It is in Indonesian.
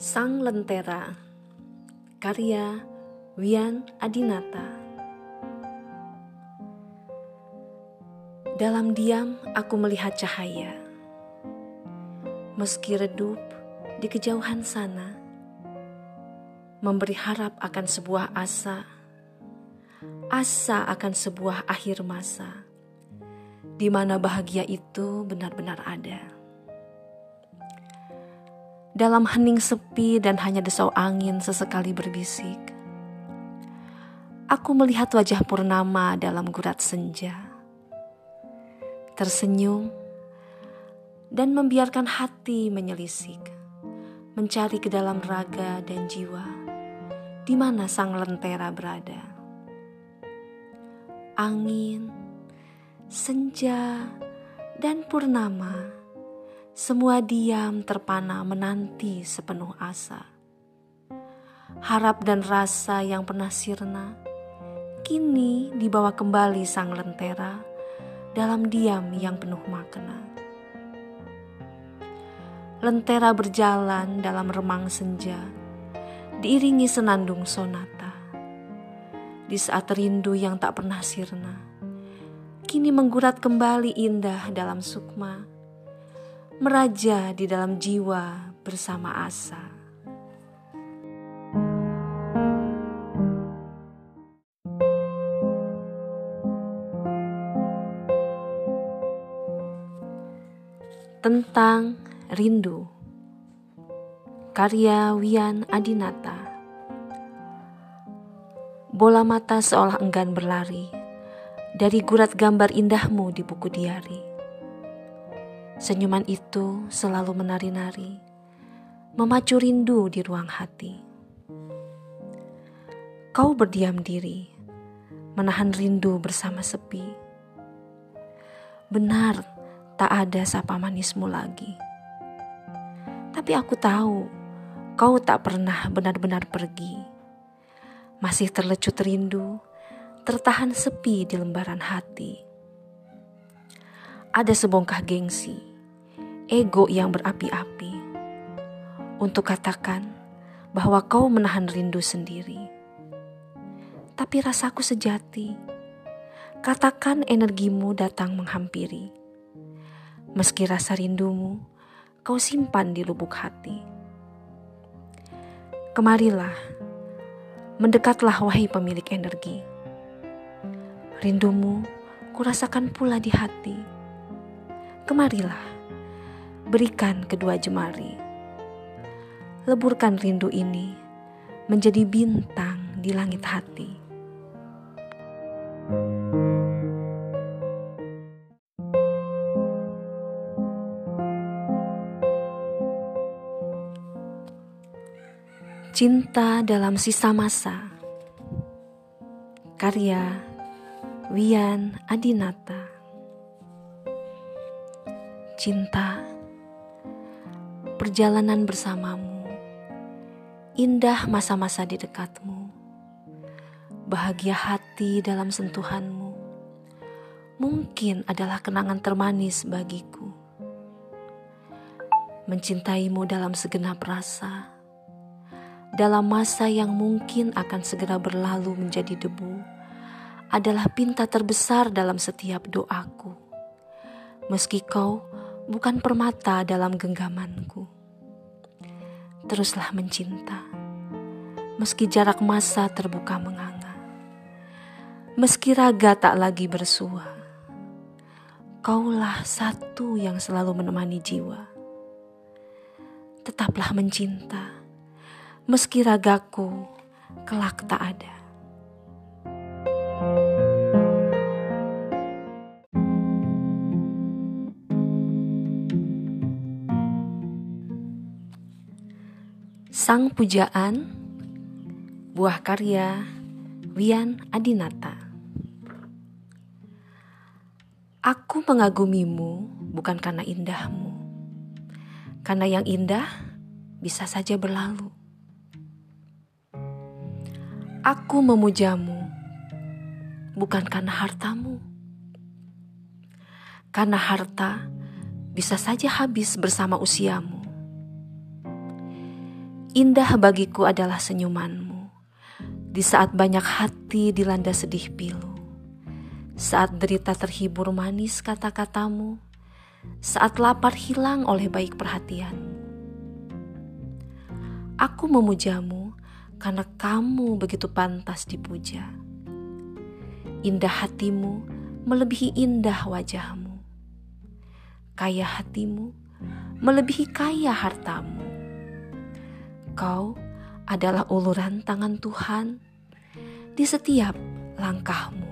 Sang Lentera Karya Wian Adinata Dalam diam aku melihat cahaya Meski redup di kejauhan sana Memberi harap akan sebuah asa Asa akan sebuah akhir masa di mana bahagia itu benar-benar ada. Dalam hening sepi dan hanya desau angin sesekali berbisik, aku melihat wajah purnama dalam gurat senja. Tersenyum dan membiarkan hati menyelisik, mencari ke dalam raga dan jiwa, di mana sang lentera berada. Angin senja, dan purnama, semua diam terpana menanti sepenuh asa. Harap dan rasa yang pernah sirna, kini dibawa kembali sang lentera dalam diam yang penuh makna. Lentera berjalan dalam remang senja, diiringi senandung sonata. Di saat rindu yang tak pernah sirna, kini menggurat kembali indah dalam sukma, meraja di dalam jiwa bersama asa. Tentang Rindu Karya Wian Adinata Bola mata seolah enggan berlari dari gurat gambar indahmu di buku diari. Senyuman itu selalu menari-nari, memacu rindu di ruang hati. Kau berdiam diri, menahan rindu bersama sepi. Benar, tak ada sapa manismu lagi. Tapi aku tahu, kau tak pernah benar-benar pergi. Masih terlecut rindu tertahan sepi di lembaran hati. Ada sebongkah gengsi, ego yang berapi-api, untuk katakan bahwa kau menahan rindu sendiri. Tapi rasaku sejati, katakan energimu datang menghampiri. Meski rasa rindumu kau simpan di lubuk hati. Kemarilah, mendekatlah wahai pemilik energi Rindumu kurasakan pula di hati. Kemarilah, berikan kedua jemari. Leburkan rindu ini menjadi bintang di langit hati. Cinta dalam sisa masa Karya Wian Adinata Cinta Perjalanan bersamamu. Indah masa-masa di dekatmu. Bahagia hati dalam sentuhanmu. Mungkin adalah kenangan termanis bagiku. Mencintaimu dalam segenap rasa. Dalam masa yang mungkin akan segera berlalu menjadi debu adalah pinta terbesar dalam setiap doaku. Meski kau bukan permata dalam genggamanku. Teruslah mencinta, meski jarak masa terbuka menganga. Meski raga tak lagi bersua, kaulah satu yang selalu menemani jiwa. Tetaplah mencinta, meski ragaku kelak tak ada. Sang Pujaan Buah karya Wian Adinata Aku mengagumimu bukan karena indahmu Karena yang indah bisa saja berlalu Aku memujamu bukan karena hartamu. Karena harta bisa saja habis bersama usiamu. Indah bagiku adalah senyumanmu. Di saat banyak hati dilanda sedih pilu. Saat derita terhibur manis kata-katamu. Saat lapar hilang oleh baik perhatianmu. Aku memujamu karena kamu begitu pantas dipuja. Indah hatimu melebihi indah wajahmu. Kaya hatimu melebihi kaya hartamu Kau adalah uluran tangan Tuhan di setiap langkahmu.